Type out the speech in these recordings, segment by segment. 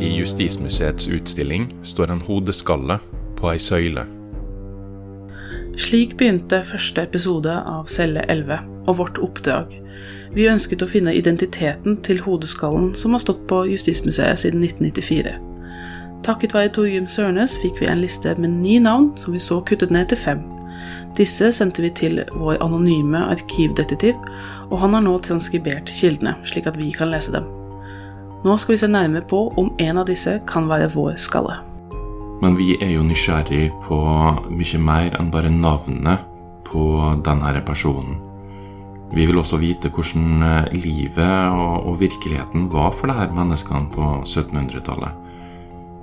I Justismuseets utstilling står en hodeskalle på ei søyle. Slik begynte første episode av Celle 11 og vårt oppdrag. Vi ønsket å finne identiteten til hodeskallen som har stått på Justismuseet siden 1994. Takket være Torgrim Sørnes fikk vi en liste med ni navn som vi så kuttet ned til fem. Disse sendte vi til vår anonyme arkivdetektiv, og han har nå transkribert kildene, slik at vi kan lese dem. Nå skal vi se nærmere på om en av disse kan være vår skalle. Men vi er jo nysgjerrig på mye mer enn bare navnet på denne personen. Vi vil også vite hvordan eh, livet og, virkeligheten var for disse menneskene på 1700-tallet.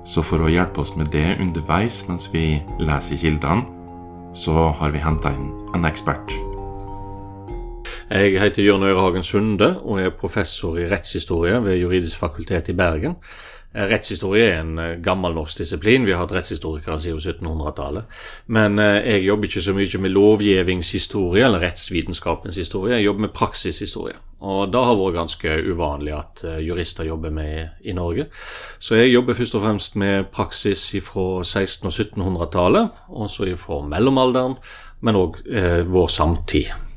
Så for å hjelpe oss med det underveis mens vi leser kildene, så har vi henta inn en ekspert. Jeg heter Jørn Øyrehagen Sunde og er professor i rettshistorie ved Juridisk fakultet i Bergen. Eh, rettshistorie er en eh, gammel norsk disiplin. Vi har hatt rettshistorikere siden 1700-tallet. Men eh, jeg jobber ikke så mye med lovgivningshistorie eller rettsvitenskapens historie. Jeg jobber med praksishistorie. Og det har vært ganske uvanlig at jurister jobber med i Norge. Så jeg jobber først og fremst med praksis fra 1600- og 1700-tallet, også fra mellomalderen, men òg eh, vår samtid.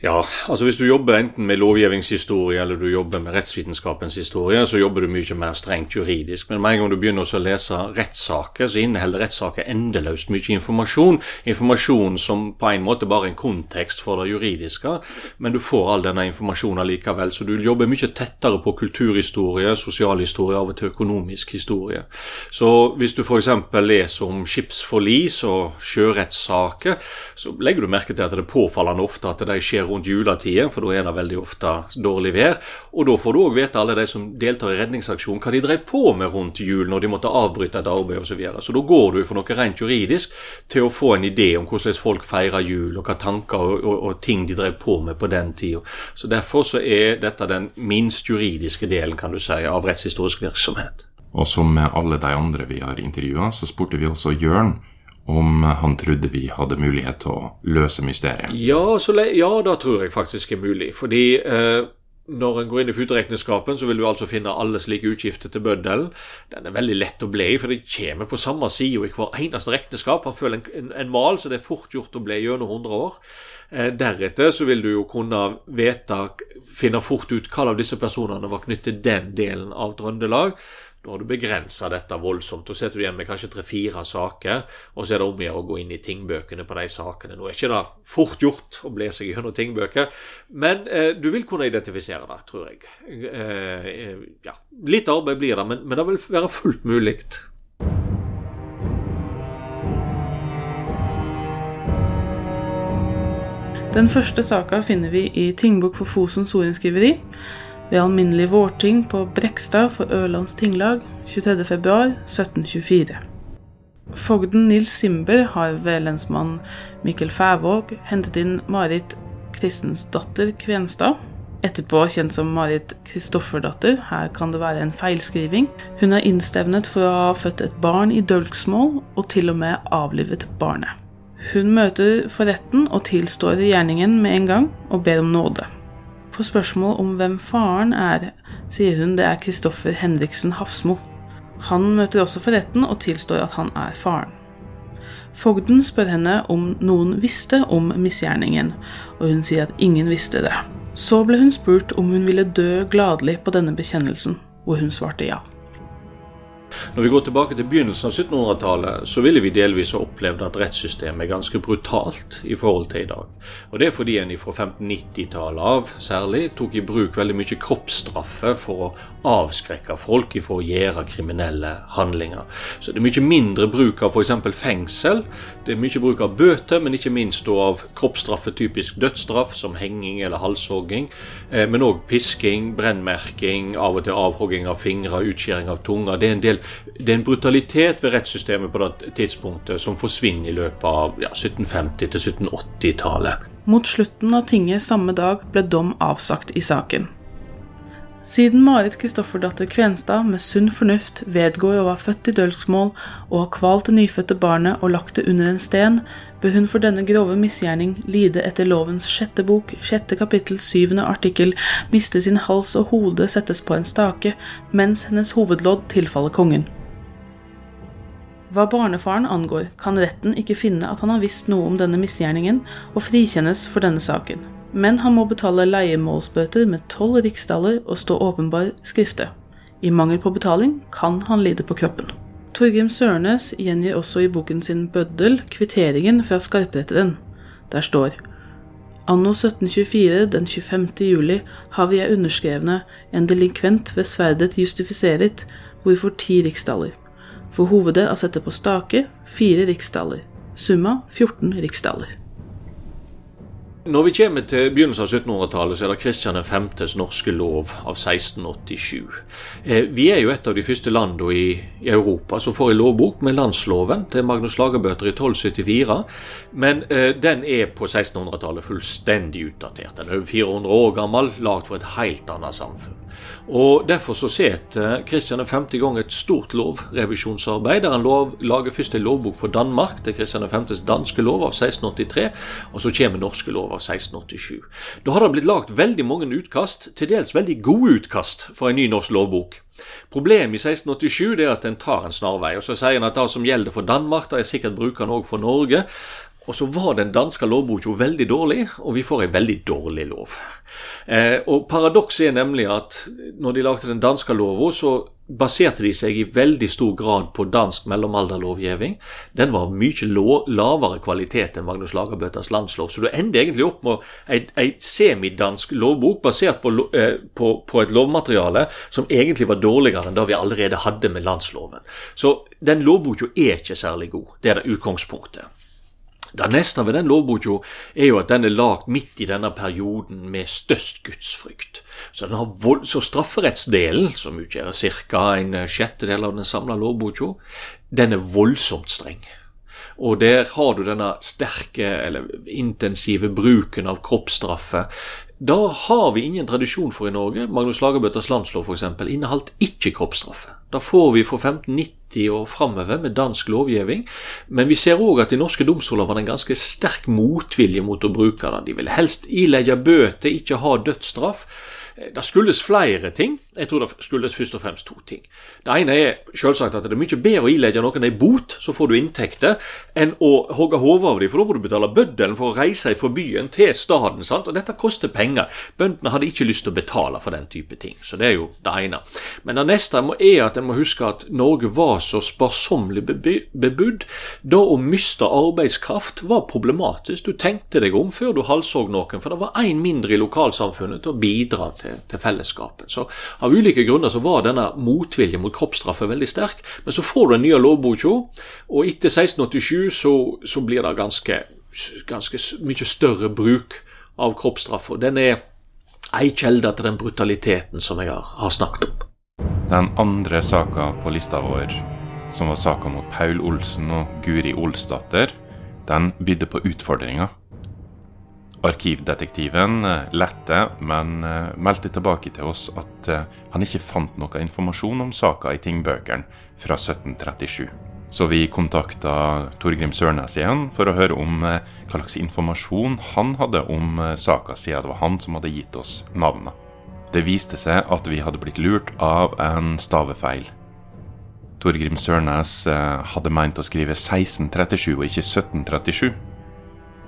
Ja, altså hvis du jobber enten med lovgivningshistorie eller du jobber med rettsvitenskapens historie, så jobber du mye mer strengt juridisk. Men med en gang du begynner å lese rettssaker, så inneholder rettssaker endeløst mye informasjon. Informasjon som på en måte bare er en kontekst for det juridiske, men du får all denne informasjonen likevel. Så du jobber mye tettere på kulturhistorie, sosialhistorie, av og til økonomisk historie. Så hvis du f.eks. leser om skipsforlis og sjørettssaker, så legger du merke til at det er påfallende ofte at de skjer rundt juletider, for da er det veldig ofte dårlig vær. Og da får du òg vite alle de som deltar i redningsaksjonen, hva de drev på med rundt jul når de måtte avbryte et arbeid osv. Så, videre. så da går du for noe rent juridisk til å få en idé om hvordan folk feirer jul, og hva tanker og, og, og ting de drev på med på den tida. Så derfor så er dette den minst juridiske delen, kan du si, av rettshistorisk virksomhet. Og som med alle de andre vi har intervjua, så spurte vi også Jørn om han trodde vi hadde mulighet til å løse mysteriet. Ja, ja da tror jeg faktisk er mulig. Fordi eh, når en går inn i futeregnskapen, så vil du altså finne alle slike utgifter til bøddelen. Den er veldig lett å bli, for det kommer på samme side i hver eneste regnskap. Han føler en, en, en, mal, så det er fort gjort å bli gjennom 100 år. Eh, deretter så vil du jo kunne veta, finne fort ut hva av disse personene var knyttet til den delen av Trøndelag. Da har du begrensa dette voldsomt. Da sitter du igjen med kanskje tre-fire saker, og så er det om å gjøre å gå inn i tingbøkene på de sakene. Nå er ikke det fort gjort å bli seg gjennom tingbøker, men eh, du vil kunne identifisere det, tror jeg. Eh, ja, litt arbeid blir det, men, men det vil være fullt mulig. Den første saka finner vi i Tingbok for Fosen sorenskriveri ved alminnelig vårting på Brekstad for Ørlands tinglag 23.2.1724. Fogden Nils Simber har ved lensmann Mikkel Fævåg hentet inn Marit Kristensdatter Kvenstad, etterpå kjent som Marit Kristofferdatter. Her kan det være en feilskriving. Hun er innstevnet for å ha født et barn i dølgsmål, og til og med avlivet barnet. Hun møter for retten og tilstår gjerningen med en gang, og ber om nåde. På spørsmål om hvem faren er, sier hun det er Kristoffer Henriksen Hafsmo. Han møter også for retten og tilstår at han er faren. Fogden spør henne om noen visste om misgjerningen, og hun sier at ingen visste det. Så ble hun spurt om hun ville dø gladelig på denne bekjennelsen, hvor hun svarte ja. Når vi går tilbake til begynnelsen av 1700-tallet, så ville vi delvis ha opplevd at rettssystemet er ganske brutalt i forhold til i dag. Og Det er fordi en fra 1590-tallet av særlig tok i bruk veldig mye kroppsstraffe for å avskrekke folk ifra å gjøre kriminelle handlinger. Så det er mye mindre bruk av f.eks. fengsel. Det er mye bruk av bøter, men ikke minst av kroppsstraffe, typisk dødsstraff, som henging eller halshogging. Eh, men òg pisking, brennmerking, av og til avhogging av fingre, utskjæring av tunga. Det er en del det er en brutalitet ved rettssystemet på det tidspunktet som forsvinner i løpet av ja, 1750- til 1780-tallet. Mot slutten av tinget samme dag ble dom avsagt i saken. Siden Marit Kristofferdatter Kvenstad med sunn fornuft vedgår å ha født i dølgsmål og har kvalt det nyfødte barnet og lagt det under en sten, bør hun for denne grove misgjerning lide etter lovens sjette bok, sjette kapittel, syvende artikkel, miste sin hals og hode settes på en stake, mens hennes hovedlodd tilfaller kongen. Hva barnefaren angår, kan retten ikke finne at han har visst noe om denne misgjerningen, og frikjennes for denne saken men han må betale leiemålsbøter med tolv riksdaler og stå åpenbar skrifte. I mangel på betaling kan han lide på kroppen. Torgrim Sørnes gjengir også i boken sin Bøddel kvitteringen fra skarpretteren. Der står Anno 1724 den 25. juli har vi jeg underskrevne en delinkvent ved sverdet justifiseret, hvorfor ti riksdaler. For hovedet er sette på stake fire riksdaler. Summa 14 riksdaler. Når vi kommer til begynnelsen av 1700-tallet, så er det Kristian 5.s norske lov av 1687. Eh, vi er jo et av de første landene i, Europa som får en lovbok med landsloven til Magnus Lagerbøter i 1274. Men eh, den er på 1600-tallet fullstendig utdatert. Den er over 400 år gammel, lagd for et helt annet samfunn. Og Derfor så setter Kristian 5. gang et stort lovrevisjonsarbeid, der han lov, lager først en lovbok for Danmark, er Kristian 5.s danske lov av 1683, og så kommer norske lov av 1687. Da har det blitt lagd veldig mange utkast, til dels veldig gode utkast, for en ny norsk lovbok. Problemet i 1687 er at den tar en snarvei. og Så sier han at det som gjelder for Danmark, det er sikkert brukende òg for Norge. Og så var den danske lovboka veldig dårlig, og vi får ei veldig dårlig lov. Eh, og Paradokset er nemlig at når de lagde den danske lova, så baserte de seg i veldig stor grad på dansk mellomalderlovgivning. Den var av mye lavere kvalitet enn Magnus Lagerbøtas landslov. Så du ender egentlig opp med ei, semidansk lovbok basert på, eh, på, på, et lovmateriale som egentlig var dårligere enn det vi allerede hadde med landsloven. Så den lovboka er ikke særlig god. Det er det utgangspunktet. Det neste ved den lovboka er jo at den er lagd midt i denne perioden med størst gudsfrykt. Så, vold, så strafferettsdelen, som utgjør ca. en sjettedel av den samla lovboka, den er voldsomt streng. Og der har du denne sterke eller intensive bruken av kroppsstraffe. Da har vi ingen tradisjon for i Norge. Magnus Lagerbøtters landslov f.eks. inneholdt ikke kroppsstraffe. Da får vi fra 1590 og framover med dansk lovgivning. Men vi ser òg at de norske domstoler var en ganske sterk motvilje mot å bruke det. De ville helst ilegge bøter, ikke ha dødsstraff. Det skyldes flere ting. Jeg tror det skyldes først og fremst to ting. Det ene er selvsagt at det er mye bedre å ilegge noen ei bot, så får du inntekter, enn å hogge hodet av dem, for da må du betale bøddelen for å reise fra byen til staden. sant? Og dette koster penger. Bøndene hadde ikke lyst til å betale for den type ting. Så det er jo det ene. Men det neste er at en må huske at Norge var så sparsommelig bebudd. Da å miste arbeidskraft var problematisk. Du tenkte deg om før du halshogg noen, for det var én mindre i lokalsamfunnet til å bidra til, til fellesskapet. Så av ulike grunner så var denne motviljen mot kroppsstraffer veldig sterk. Men så får du en ny lovboka, og etter 1687 så, så blir det ganske, ganske mye større bruk av kroppsstraff. Den er ei kjelde til den brutaliteten som jeg har, har snakket om. Den andre saka på lista vår, som var saka mot Paul Olsen og Guri Olsdatter, den bydde på utfordringer. Arkivdetektiven eh, lette, men eh, meldte tilbake til oss at eh, han ikke fant noe informasjon om saka i tingbøkene fra 1737. Så vi kontakta Torgrim Sørnes igjen for å høre om hva slags informasjon han hadde om saka, siden det var han som hadde gitt oss navnet. Det viste seg at vi hadde blitt lurt av en stavefeil. Torgrim Sørnes hadde meint å skrive 1637 og ikke 1737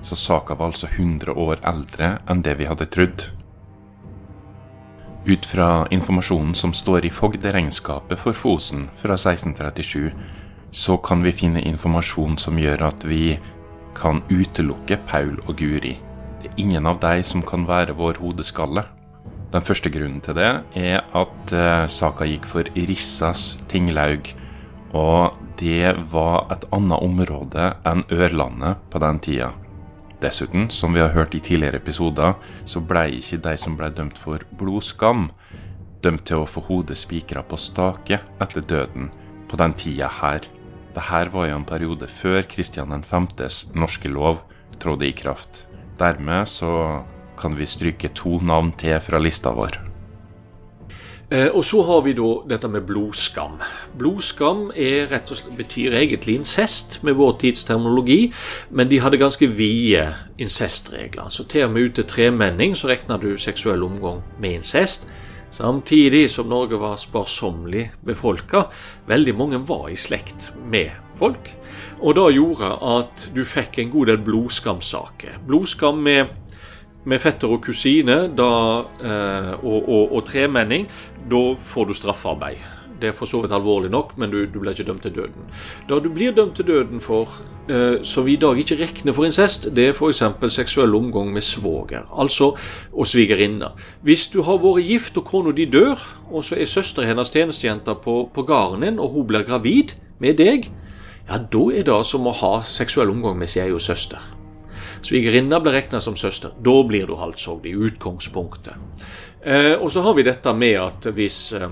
så saka var altså 100 år eldre enn det vi hadde trodd. Ut fra informasjonen som står i fogderegnskapet for Fosen fra 1637, så kan vi finne informasjon som gjør at vi kan utelukke Paul og Guri. Det er ingen av de som kan være vår hodeskalle. Den første grunnen til det er at uh, saka gikk for Rissas tinglaug, og det var et annet område enn Ørlandet på den tida. Dessuten, som vi har hørt i tidligere episoder, så blei ikke de som blei dømt for blodskam, dømt til å få hodet spikra på stake etter døden på den tida her. Dette var jo en periode før Kristian 5.s norske lov trådte i kraft. Dermed så kan vi stryke to navn til fra lista vår. Eh, og så har vi da dette med blodskam. Blodskam slett, betyr egentlig incest med vår tids terminologi, men de hadde ganske vide incestregler. Så til og med ut til tremenning så regna du seksuell omgang med incest. Samtidig som Norge var sparsommelig befolka. Veldig mange var i slekt med folk. Og det gjorde at du fikk en god del blodskamsaker. Blodskam med med fetter og kusine da, eh, og, og, og, tremenning, da får du straffarbeid. Det er for så vidt alvorlig nok, men du, du blir ikke dømt til døden. Da du blir dømt til døden for, eh, som vi i dag ikke regner for incest, det er f.eks. seksuell omgang med svoger, altså og svigerinne. Hvis du har vært gift og kona di dør, og så er søsteren hennes tjenestejente på, på gården din, og hun blir gravid med deg, ja, da er det som å ha seksuell omgang med sin egen søster. Svigerinna blir regna som søster. Da blir du halshogd i utgangspunktet. Eh, og så har vi dette med at hvis eh,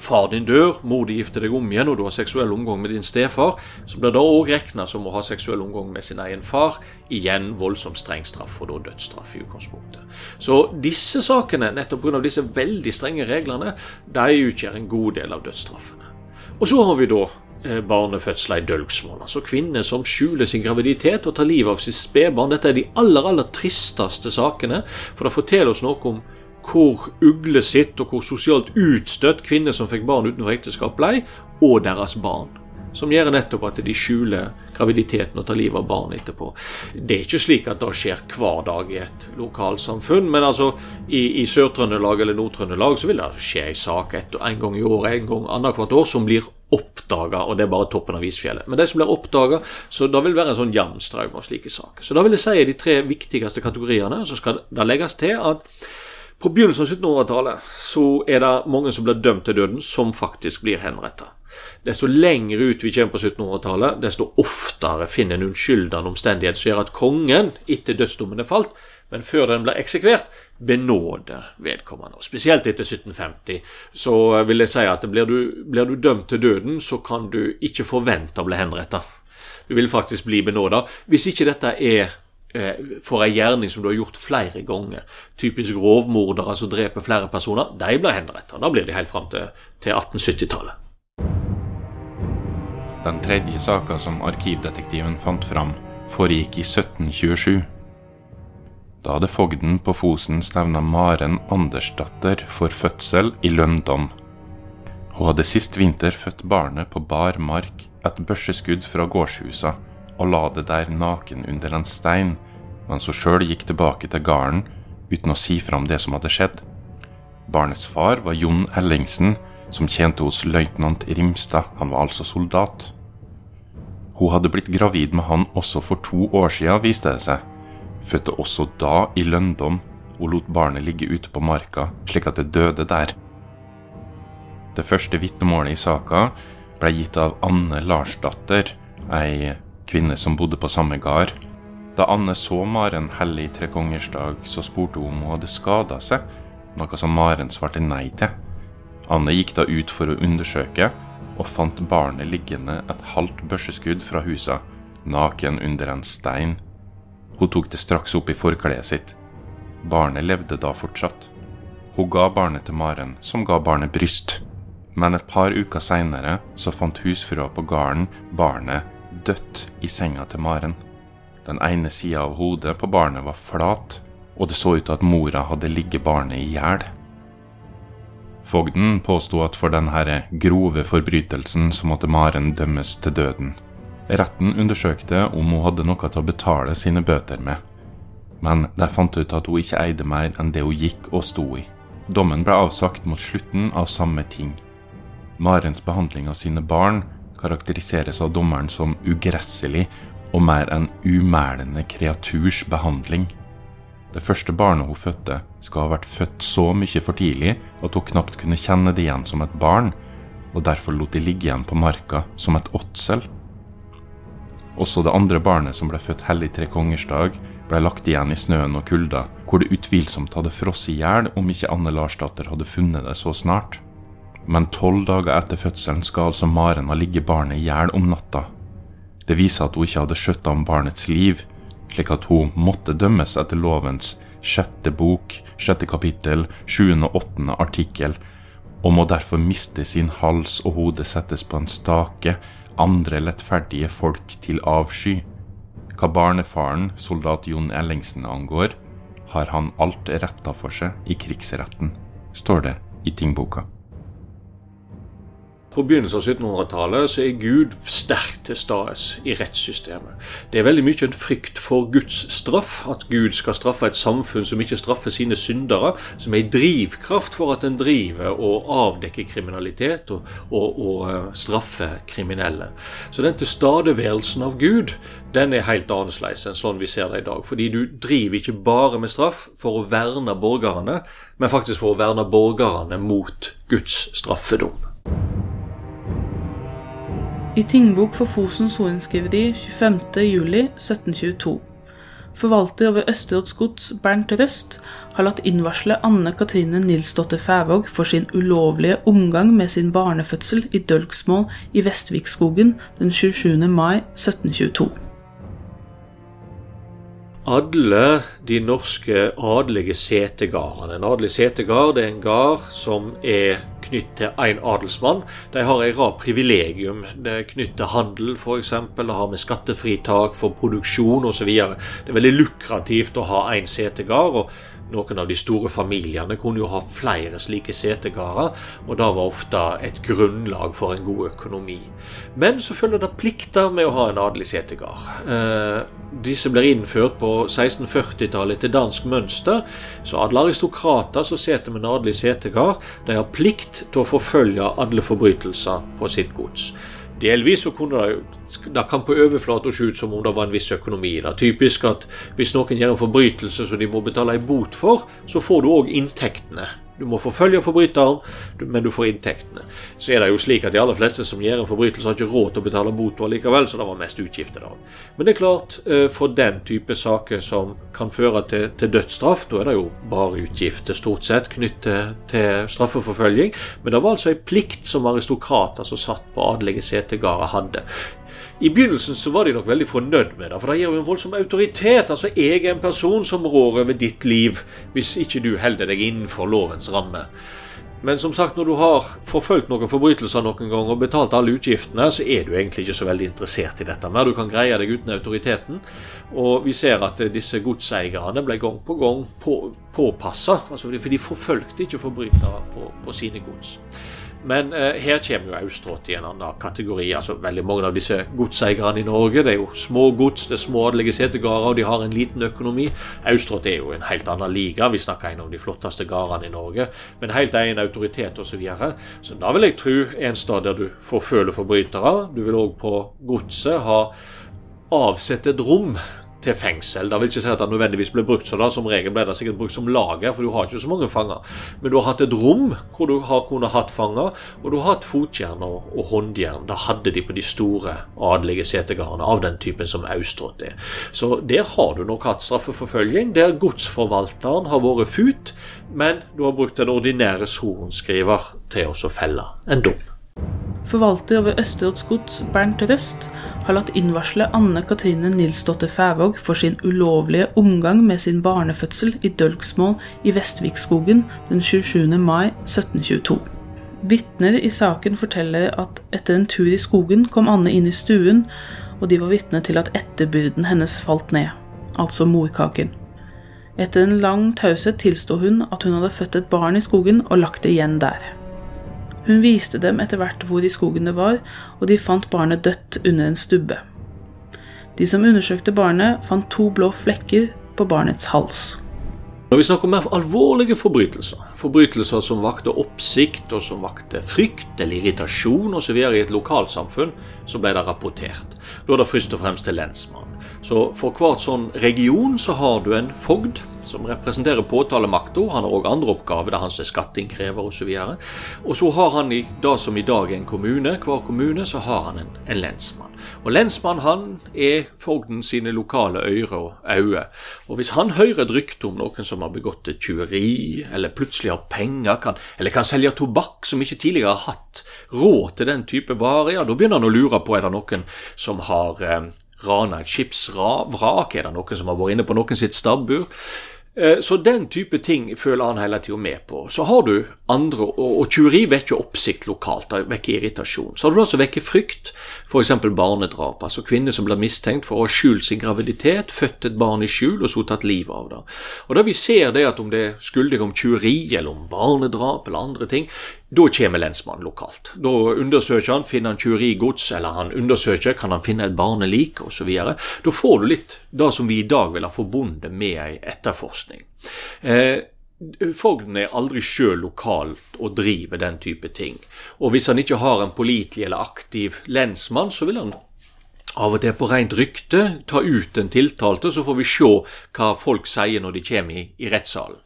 far din dør, mor di gifter deg om igjen, og du har seksuell omgang med din stefar, så blir det òg regna som å ha seksuell omgang med sin egen far. Igjen voldsomt streng straff, og da dødsstraff i utgangspunktet. Så disse sakene, nettopp pga. disse veldig strenge reglene, de utgjør en god del av dødsstraffene. Og så har vi da barnefødsler i dølgsmål. Altså kvinner som skjuler sin graviditet og tar livet av sitt spedbarn. Dette er de aller, aller tristeste sakene, for det forteller oss noe om hvor uglesitt og hvor sosialt utstøtt kvinner som fikk barn utenfor ekteskap, blei, og deres barn. Som gjør nettopp at de skjuler graviditeten og tar livet av barn etterpå. Det er ikke slik at det skjer hver dag i et lokalsamfunn, men altså i, i Sør-Trøndelag eller Nord-Trøndelag så vil det skje en sak etter en gang i året, en gang annethvert år, som blir oppdaga, og det er bare toppen av isfjellet. Men de som blir oppdaga, så da vil det være en sånn jevn strøm av slike saker. Så da vil jeg si de tre viktigste kategoriene. Så skal det legges til at på begynnelsen av 1700-tallet så er det mange som blir dømt til døden, som faktisk blir henretta. Desto lenger ut vi kommer på 1700-tallet, desto oftere finner en unnskyldende omstendighet som gjør at kongen, etter dødsdommen er falt, men før den blir eksekvert, benåder vedkommende. Og spesielt etter 1750 så vil jeg si at blir du, blir du dømt til døden, så kan du ikke forvente å bli henretta. Du vil faktisk bli benåda. Hvis ikke dette er eh, for ei gjerning som du har gjort flere ganger. Typisk rovmordere som dreper flere personer. De blir henrettet. Da blir de helt fram til, til 1870-tallet. Den tredje saka som arkivdetektiven fant fram, foregikk i 1727. Da hadde fogden på Fosen stevna Maren Andersdatter for fødsel i Løndam. Hun hadde sist vinter født barnet på bar mark, et børseskudd fra gårdshusa, og la det der naken under en stein, mens hun sjøl gikk tilbake til gården uten å si fram det som hadde skjedd. Barnets far var Jon Ellingsen, som tjente hos løytnant Rimstad, han var altså soldat. Hun hadde blitt gravid med han også for to år siden, viste det seg fødte også da i lønndom og lot barnet ligge ute på marka slik at det døde der. Det første vitnemålet i saka ble gitt av Anne Larsdatter, ei kvinne som bodde på samme gard. Da Anne så Maren hellig trekongersdag, så spurte hun om hun hadde skada seg, noe som Maren svarte nei til. Anne gikk da ut for å undersøke, og fant barnet liggende et halvt børseskudd fra huset, naken under en stein. Hun tok det straks opp i forkleet sitt. Barnet levde da fortsatt. Hun ga barnet til Maren, som ga barnet bryst. Men et par uker seinere så fant husfrua på gården barnet dødt i senga til Maren. Den ene sida av hodet på barnet var flat, og det så ut til at mora hadde ligget barnet i hjel. Fogden påsto at for denne grove forbrytelsen så måtte Maren dømmes til døden. Retten undersøkte om hun hadde noe til å betale sine bøter med, men de fant ut at hun ikke eide mer enn det hun gikk og sto i. Dommen ble avsagt mot slutten av samme ting. Marens behandling av sine barn karakteriseres av dommeren som ugresselig og mer enn umælende kreaturs behandling. Det første barnet hun fødte, skal ha vært født så mye for tidlig at hun knapt kunne kjenne det igjen som et barn, og derfor lot de ligge igjen på marka som et åtsel. Også det andre barnet som ble født hellig tre kongers dag, ble lagt igjen i snøen og kulda, hvor det utvilsomt hadde frosset i hjel om ikke Anne Larsdatter hadde funnet det så snart. Men tolv dager etter fødselen skal altså Maren ha ligget barnet i hjel om natta. Det viser at hun ikke hadde skjøtta om barnets liv, slik at hun måtte dømmes etter lovens sjette bok, sjette kapittel, sjuende og åttende artikkel, og må derfor miste sin hals og hode settes på en stake, andre lettferdige folk til avsky. Hva barnefaren, soldat Jon Ellingsen, angår, har han alt retta for seg i krigsretten, står det i tingboka. På begynnelsen av 1700-tallet så er Gud sterkt til stede i rettssystemet. Det er veldig mye en frykt for Guds straff, at Gud skal straffe et samfunn som ikke straffer sine syndere, som er en drivkraft for at en driver og avdekker kriminalitet og, og, og uh, straffer kriminelle. Så den tilstedeværelsen av Gud den er helt annerledes enn sånn vi ser det i dag. Fordi du driver ikke bare med straff for å verne borgerne, men faktisk for å verne borgerne mot Guds straffedom. I Tingbok for Fosen sorenskriveri 25.07.1722. Forvalter over Østeråds gods Bernt Røst har latt innvarsle Anne Katrine Nilsdotter Fævåg for sin ulovlige omgang med sin barnefødsel i dølgsmål i Vestvikskogen den 27. mai 1722. Alle de norske adelige setegardene. En adelig setegard er en gard som er knytt til én adelsmann. De har en rad privilegium. Det er knytt til handel, f.eks. Det har med skattefritak for produksjon osv. Det er veldig lukrativt å ha én setegard. og noen av de store familiene kunne jo ha flere slike setegarder, og det var ofte et grunnlag for en god økonomi. Men så følger det plikter med å ha en adelig setegard. Eh, disse blir innført på 1640-tallet etter dansk mønster, så alle aristokrater som sitter med en adelig setegard, de har plikt til å forfølge alle forbrytelser på sitt gods. Delvis så kunne det det kan på overflata se ut som om det var en viss økonomi i det. Typisk at hvis noen gjør en forbrytelse som de må betale en bot for, så får du òg inntektene du må forfølge forbryteren, men du får inntektene. Så er det jo slik at de aller fleste som gjør en forbrytelse, har ikke råd til å betale bot likevel, så det var mest utgifter da. Men det er klart, eh, for den type saker som kan føre til, til dødsstraff, da er det jo bare utgifter stort sett knyttet til, straffeforfølging. Men det var altså en plikt som aristokrater som satt på adelige setegarder hadde. I begynnelsen så var de nok veldig fornøyd med det, for det gir jo en voldsom autoritet. Altså, jeg er en person som rår over ditt liv, hvis ikke du holder deg innenfor lovens ramme. Men som sagt, når du har forfulgt noen forbrytelser noen gang og betalt alle utgiftene, så er du egentlig ikke så veldig interessert i dette mer. Du kan greie deg uten autoriteten. Og vi ser at disse godseierne ble gang på gang på, påpassa, altså, for de forfulgte ikke forbrytere på, på sine gods. Men eh, her kommer jo Austrått i en annen kategori. altså Veldig mange av disse godseierne i Norge det er jo små gods, det er små adelige setergårder, og de har en liten økonomi. Austrått er jo en helt annen liga. Vi snakker en av de flotteste gårdene i Norge. Men helt egen autoritet osv. Så, videre. så da vil jeg tro en sted der du forføler forbrytere. Du vil òg på godset ha avsett et rom til fengsel. Det vil ikke si at det nødvendigvis ble brukt sånn. Som regel ble det sikkert brukt som lager, for du har ikke så mange fanger. Men du har hatt et rom hvor du har kunnet hatt fanger, og du har hatt fotjern og, og håndjern. Det hadde de på de store adelige setegardene av den typen som Austrått er. Så der har du nok hatt straffeforfølging, der godsforvalteren har vært fut, men du har brukt den ordinære sorenskriver til å felle en dom. Forvalter over Østeråds gods, Bernt Røst, har latt innvarsle Anne Katrine Nilsdotter Fævåg for sin ulovlige omgang med sin barnefødsel i dølgsmål i Vestvikskogen den 27. mai 1722. Vitner i saken forteller at etter en tur i skogen kom Anne inn i stuen, og de var vitne til at etterbyrden hennes falt ned, altså morkaken. Etter en lang taushet tilsto hun at hun hadde født et barn i skogen og lagt det igjen der. Hun viste dem etter hvert hvor i skogen det var, og de fant barnet dødt under en stubbe. De som undersøkte barnet, fant to blå flekker på barnets hals. Når vi snakker om mer alvorlige forbrytelser, forbrytelser som vakte oppsikt, og som vakte frykt eller irritasjon osv. i et lokalsamfunn, så ble det rapportert. Da er det først og fremst til lensmannen. Så for hvert sånn region så har du en fogd som representerer påtalemakta. Han har òg andre oppgaver, det er han er skatteinnkrever osv. Og så har han i det som i dag er en kommune, hver kommune, så har han en, en lensmann. Og lensmannen han er fogden sine lokale øyre og øyne. Og hvis han hører et rykte om noen som har begått et tyveri, eller plutselig har penger, kan, eller kan selge tobakk som ikke tidligere har hatt råd til den type varer, ja, da begynner han å lure på er det noen som har eh, rana et skipsvrak? Er det noen som har vært inne på noen sitt stabbur? Eh, så den type ting føler han hele tida med på. Så har du andre, og, og tyveri vekker oppsikt lokalt, det vekker irritasjon. Så har du det som vekker frykt, f.eks. barnedrap. Altså kvinner som blir mistenkt for å ha skjult sin graviditet, født et barn i skjul og så tatt livet av det. Og da vi ser det at om det er skyldig om tyveri eller om barnedrap eller andre ting, da kommer lensmannen lokalt. Da undersøker han, finner han tyverigods, eller han undersøker, kan han finne et barnelik, osv. Da får du litt det som vi i dag vil ha forbundet med ei etterforskning. Eh, Fogden er aldri sjøl lokalt og driver den type ting. Og hvis han ikke har en pålitelig eller aktiv lensmann, så vil han av og til på rent rykte ta ut den tiltalte, så får vi se hva folk sier når de kommer i, i rettssalen.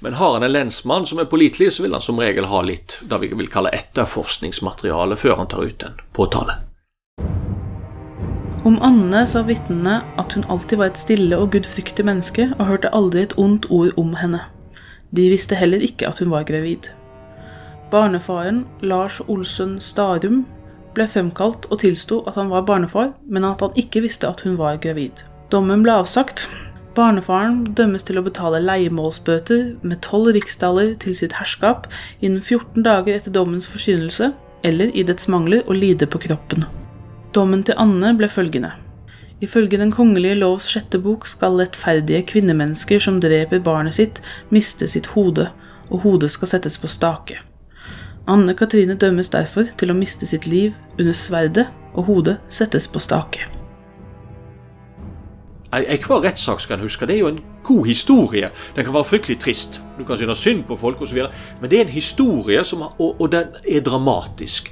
Men har han en lensmann som er pålitelig, så vil han som regel ha litt det vi vil kalle etterforskningsmateriale før han tar ut en påtale. Om Anne sa vitnene at hun alltid var et stille og gudfryktig menneske, og hørte aldri et ondt ord om henne. De visste heller ikke at hun var gravid. Barnefaren, Lars Olsen Starum, ble fremkalt og tilsto at han var barnefar, men at han ikke visste at hun var gravid. Dommen ble avsagt. Barnefaren dømmes til å betale leiemålsbøter med tolv riksdaler til sitt herskap innen 14 dager etter dommens forsynelse, eller i dets mangler å lide på kroppen. Dommen til Anne ble følgende. Ifølge Den kongelige lovs sjette bok skal lettferdige kvinnemennesker som dreper barnet sitt, miste sitt hode, og hodet skal settes på stake. Anne Katrine dømmes derfor til å miste sitt liv under sverdet, og hodet settes på stake. Enhver rettssak skal en huske, det er jo en god historie. Den kan være fryktelig trist. Du kan synes synd på folk osv. Men det er en historie, som, og, og den er dramatisk.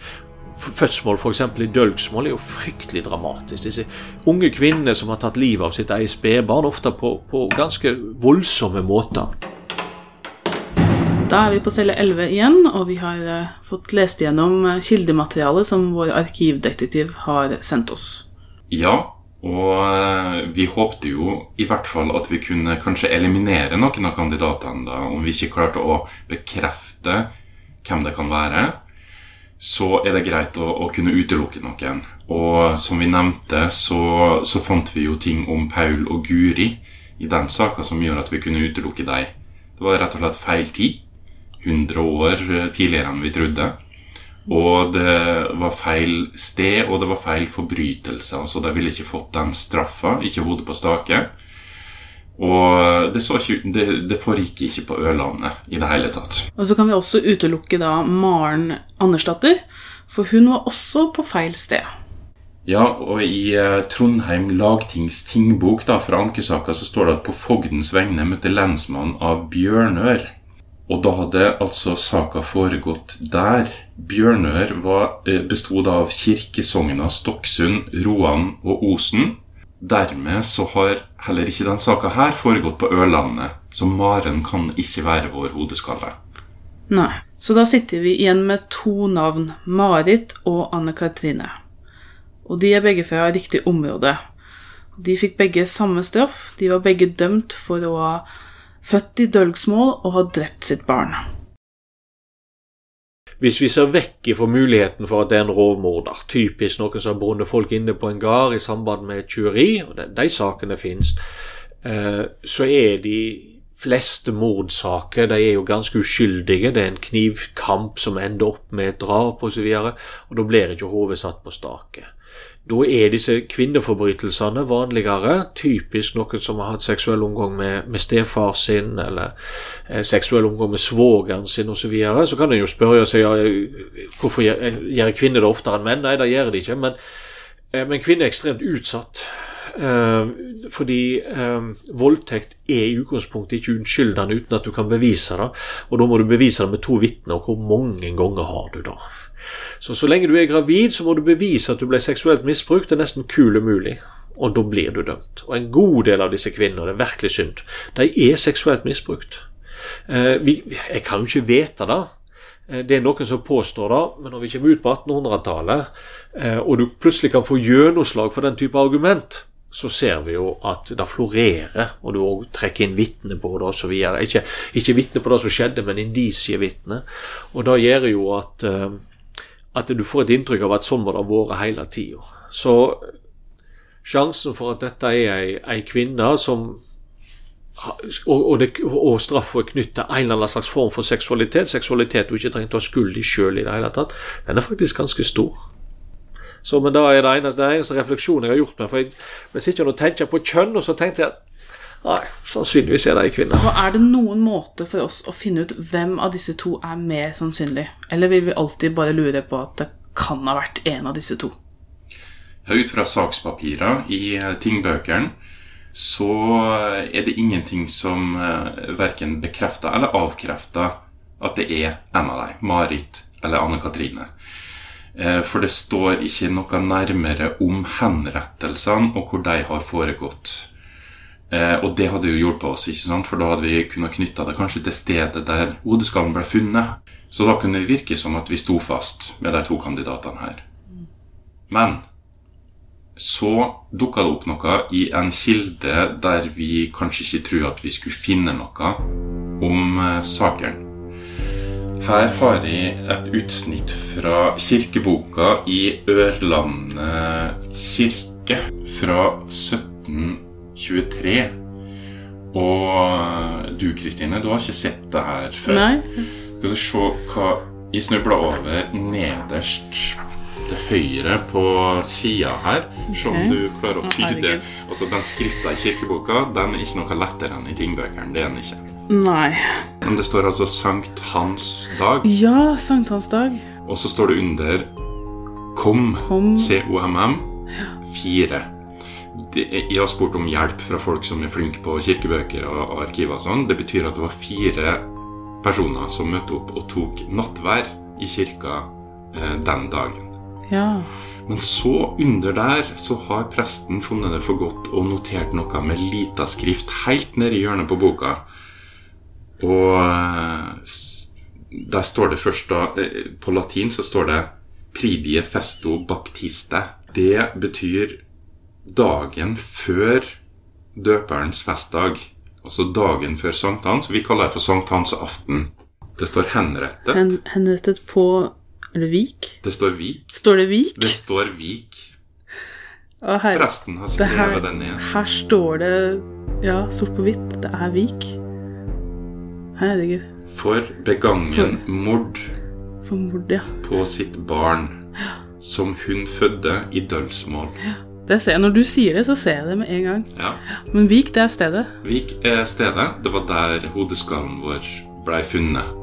Fødsmål f.eks. i dølgsmål er jo fryktelig dramatisk. Disse unge kvinnene som har tatt livet av sitt eget spedbarn, ofte på, på ganske voldsomme måter. Da er vi på celle 11 igjen, og vi har uh, fått lest gjennom uh, kildematerialet som vår arkivdetektiv har sendt oss. Ja, og uh, vi håpte jo i hvert fall at vi kunne kanskje eliminere noen av kandidatene, da, om vi ikke klarte å bekrefte hvem det kan være. Så er det greit å, å kunne utelukke noen. Og som vi nevnte, så, så fant vi jo ting om Paul og Guri i den saka som gjør at vi kunne utelukke deg. Det var rett og slett feil tid. 100 år tidligere enn vi trodde. Og det var feil sted, og det var feil forbrytelse. Altså, de ville ikke fått den straffa, ikke hodet på stake. Og det, ikke, det, det, foregikk ikke på Ørlandet i det hele tatt. Og så kan vi også utelukke da Maren Andersdatter, for hun var også på feil sted. Ja, og i eh, Trondheim lagtings tingbok da, fra ankesaka så står det at på fogdens vegne møtte lensmannen av Bjørnør og da hadde altså saka foregått der. Bjørnør eh, bestod av kirkesogna Stokksund, Roan og Osen. Dermed så har heller ikke den saka her foregått på Ørlandet, så Maren kan ikke være vår hodeskalle. Nei, så da sitter vi igjen med to navn, Marit og Anne Katrine. Og de er begge fra riktig område. De fikk begge samme straff, de var begge dømt for å ha født i dølgsmål og har drept sitt barn. Hvis vi ser vekk ifra muligheten for at det er en rovmorder, typisk noen som har bundet folk inne på en gard i samband med tyveri, og de, de sakene finnes, eh, så er de fleste mordsaker de er jo ganske uskyldige. Det er en knivkamp som ender opp med et drap osv., og, så og da blir ikke hodet satt på stake. Da er disse kvinneforbrytelsene vanligere. Typisk noen som har hatt seksuell omgang med, med stefar sin, eller eh, seksuell omgang med svogeren sin osv. Så, videre. så kan en jo spørre seg ja, hvorfor gjør, kvinner det oftere enn menn. Nei, det gjør de ikke. Men, eh, men kvinner er ekstremt utsatt. Eh, fordi eh, voldtekt er i utgangspunktet ikke unnskyldende uten at du kan bevise det. Og da må du bevise det med to vitner, hvor mange ganger har du da? Så så lenge du er gravid, så må du bevise at du ble seksuelt misbrukt. Det er nesten kul umulig. Og da blir du dømt. Og en god del av disse kvinnene, det er virkelig synd, de er seksuelt misbrukt. Eh, jeg kan jo ikke vite det. Eh, det er noen som påstår det, men når vi kommer ut på 1800-tallet, eh, og du plutselig kan få gjennomslag for den type argument, så ser vi jo at det florerer, og du òg trekker inn vitner på det osv. Ikke, ikke vitner på det som skjedde, men indisievitner. Og det gjør jo at at du får et inntrykk av at sånn må det ha vært hele tida. Så sjansen for at dette er ei, ei kvinne som og, og, det, og straffa er knyttet til en eller annen slags form for seksualitet, seksualitet du ikke trenger å ha skyld i sjøl i det hele tatt, den er faktisk ganske stor. Så, men da er det eneste, det eneste refleksjonen jeg har gjort meg. For jeg, hvis jeg ikke tenker på kjønn, og så tenkte jeg at nei, sannsynligvis er det ei kvinne. Så er det noen måte for oss å finne ut hvem av disse to er mer sannsynlig? Eller vil vi alltid bare lure på at det kan ha vært en av disse to? Ja, ut fra sakspapirer i tingbøkene så er det ingenting som uh, verken bekrefter eller avkrefter at det er en av dem, Marit eller Anne Katrine. Eh, for det står ikke noe nærmere om henrettelsene og hvor de har foregått. Eh, og det hadde jo hjulpet oss, ikke sant? for da hadde vi kunnet knytte det kanskje til stedet der hodeskallen ble funnet. Så da kunne det virke som at vi sto fast med de to kandidatene her. Men så dukka det opp noe i en kilde der vi kanskje ikke tror at vi skulle finne noe om eh, saken. Her har jeg et utsnitt fra kirkeboka i Ørlandet kirke fra 1723. Og du Kristine, du har ikke sett det her før. Nei. Skal du se hva Jeg snubla over nederst til høyre på sida her. Se om Ok. du klarer å tyde. Altså Den skrifta i kirkeboka Den er ikke noe lettere enn i tingbøkene. Det er den ikke. Nei. Men det står altså Sankt Hans dag, Ja, sankthansdag. og så står det under KOM. C-O-M-M, 4. Jeg har spurt om hjelp fra folk som er flinke på kirkebøker og, og arkiver og sånn. Det betyr at det var fire personer som møtte opp og tok nattvær i kirka eh, den dagen. Ja. Men så under der så har presten funnet det for godt og notert noe med lita skrift helt nede i hjørnet på boka. Og eh, der står det først da eh, På latin så står det 'Pridie festo baptiste'. Det betyr dagen før døperens festdag. Altså dagen før sankthans. Vi kaller det for sankthansaften. Det står 'henrettet'. Hen, henrettet på Eller Vik? Det står 'vik'. Står det Vik? Det står 'vik'. Å, her, Presten har skrevet her, den igjen. her står det Ja, sort på hvitt. Det er Vik. Herregud. For begangen mord For mord, ja. på sitt barn, som hun fødte i dølgsmål. Det ser jeg. Når du sier det, så ser jeg det med en gang. Ja. Men Vik, det er stedet. Vik er stedet. Det var der hodeskallen vår blei funnet.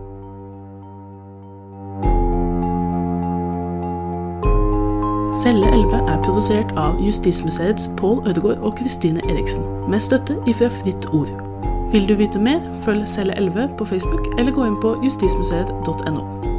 Celle 11 er produsert av Justismuseets Pål Ødegaard og Kristine Eriksen, med støtte ifra Fritt Ord. Vil du vite mer, følg Celle 11 på Facebook, eller gå inn på justismuseet.no.